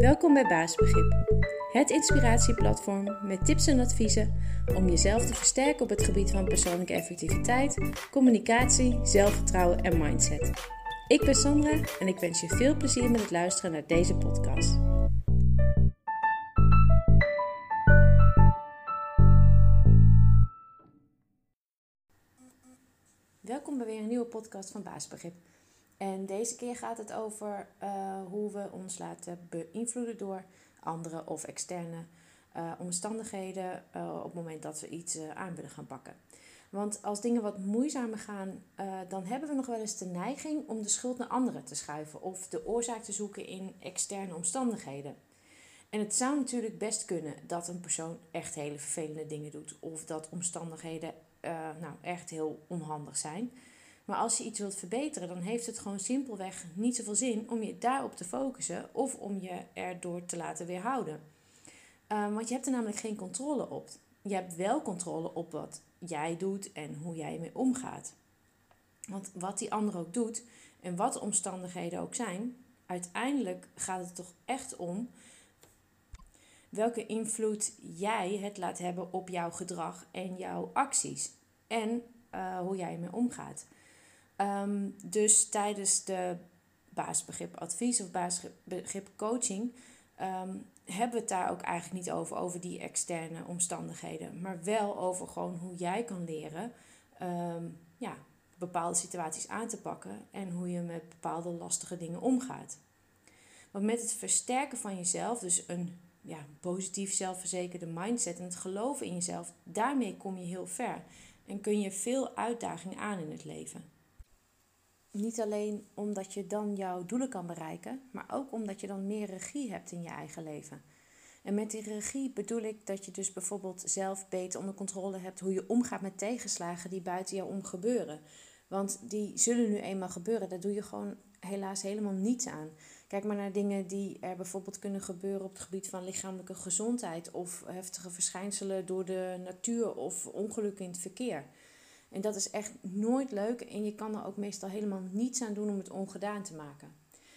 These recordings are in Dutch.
Welkom bij Baasbegrip, het inspiratieplatform met tips en adviezen om jezelf te versterken op het gebied van persoonlijke effectiviteit, communicatie, zelfvertrouwen en mindset. Ik ben Sandra en ik wens je veel plezier met het luisteren naar deze podcast. Welkom bij weer een nieuwe podcast van Baasbegrip. En deze keer gaat het over uh, hoe we ons laten beïnvloeden door andere of externe uh, omstandigheden uh, op het moment dat we iets aan willen gaan pakken. Want als dingen wat moeizamer gaan, dan hebben we nog wel eens de neiging om de schuld naar anderen te schuiven of de oorzaak te zoeken in externe omstandigheden. En het zou natuurlijk best kunnen dat een persoon echt hele vervelende dingen doet of dat omstandigheden nou, echt heel onhandig zijn. Maar als je iets wilt verbeteren, dan heeft het gewoon simpelweg niet zoveel zin om je daarop te focussen of om je erdoor te laten weerhouden. Um, want je hebt er namelijk geen controle op. Je hebt wel controle op wat jij doet en hoe jij ermee omgaat. Want wat die ander ook doet en wat de omstandigheden ook zijn, uiteindelijk gaat het toch echt om welke invloed jij het laat hebben op jouw gedrag en jouw acties. En uh, hoe jij ermee omgaat. Ehm, dus tijdens de basisbegrip advies of basisbegrip coaching um, hebben we het daar ook eigenlijk niet over, over die externe omstandigheden. Maar wel over gewoon hoe jij kan leren ehm, ja, bepaalde situaties aan te pakken en hoe je met bepaalde lastige dingen omgaat. Want met het versterken van jezelf, dus een ja, positief zelfverzekerde mindset en het geloven in jezelf, daarmee kom je heel ver. En kun je veel uitdagingen aan in het leven. Niet alleen omdat je dan jouw doelen kan bereiken, maar ook omdat je dan meer regie hebt in je eigen leven. En met die regie bedoel ik dat je dus bijvoorbeeld zelf beter onder controle hebt hoe je omgaat met tegenslagen die buiten jou om gebeuren. Want die zullen nu eenmaal gebeuren, daar doe je gewoon helaas helemaal niets aan. Kijk maar naar dingen die er bijvoorbeeld kunnen gebeuren op het gebied van lichamelijke gezondheid of heftige verschijnselen door de natuur of ongelukken in het verkeer. En dat is echt nooit leuk en je kan er ook meestal helemaal niets aan doen om het ongedaan te maken.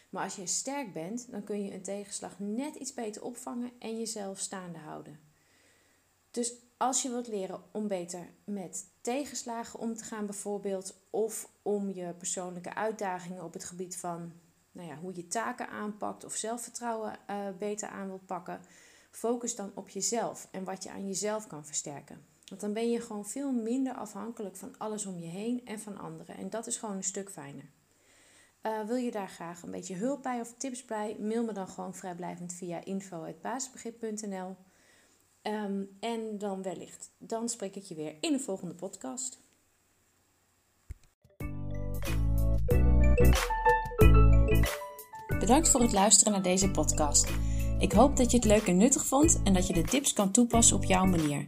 Maar als je sterk bent, dan kun je een tegenslag net iets beter opvangen en jezelf staande houden. Dus als je wilt leren om beter met tegenslagen om te gaan, bijvoorbeeld, of om je persoonlijke uitdagingen op het gebied van nou ja, hoe je taken aanpakt of zelfvertrouwen uh, beter aan wilt pakken, focus dan op jezelf en wat je aan jezelf kan versterken. Want dan ben je gewoon veel minder afhankelijk van alles om je heen en van anderen. En dat is gewoon een stuk fijner. Uh, wil je daar graag een beetje hulp bij of tips bij? Mail me dan gewoon vrijblijvend via info.basisbegrip.nl um, ehm, En dan wellicht, dan spreek ik je weer in de volgende podcast. Bedankt voor het luisteren naar deze podcast. Ik hoop dat je het leuk en nuttig vond en dat je de tips kan toepassen op jouw manier.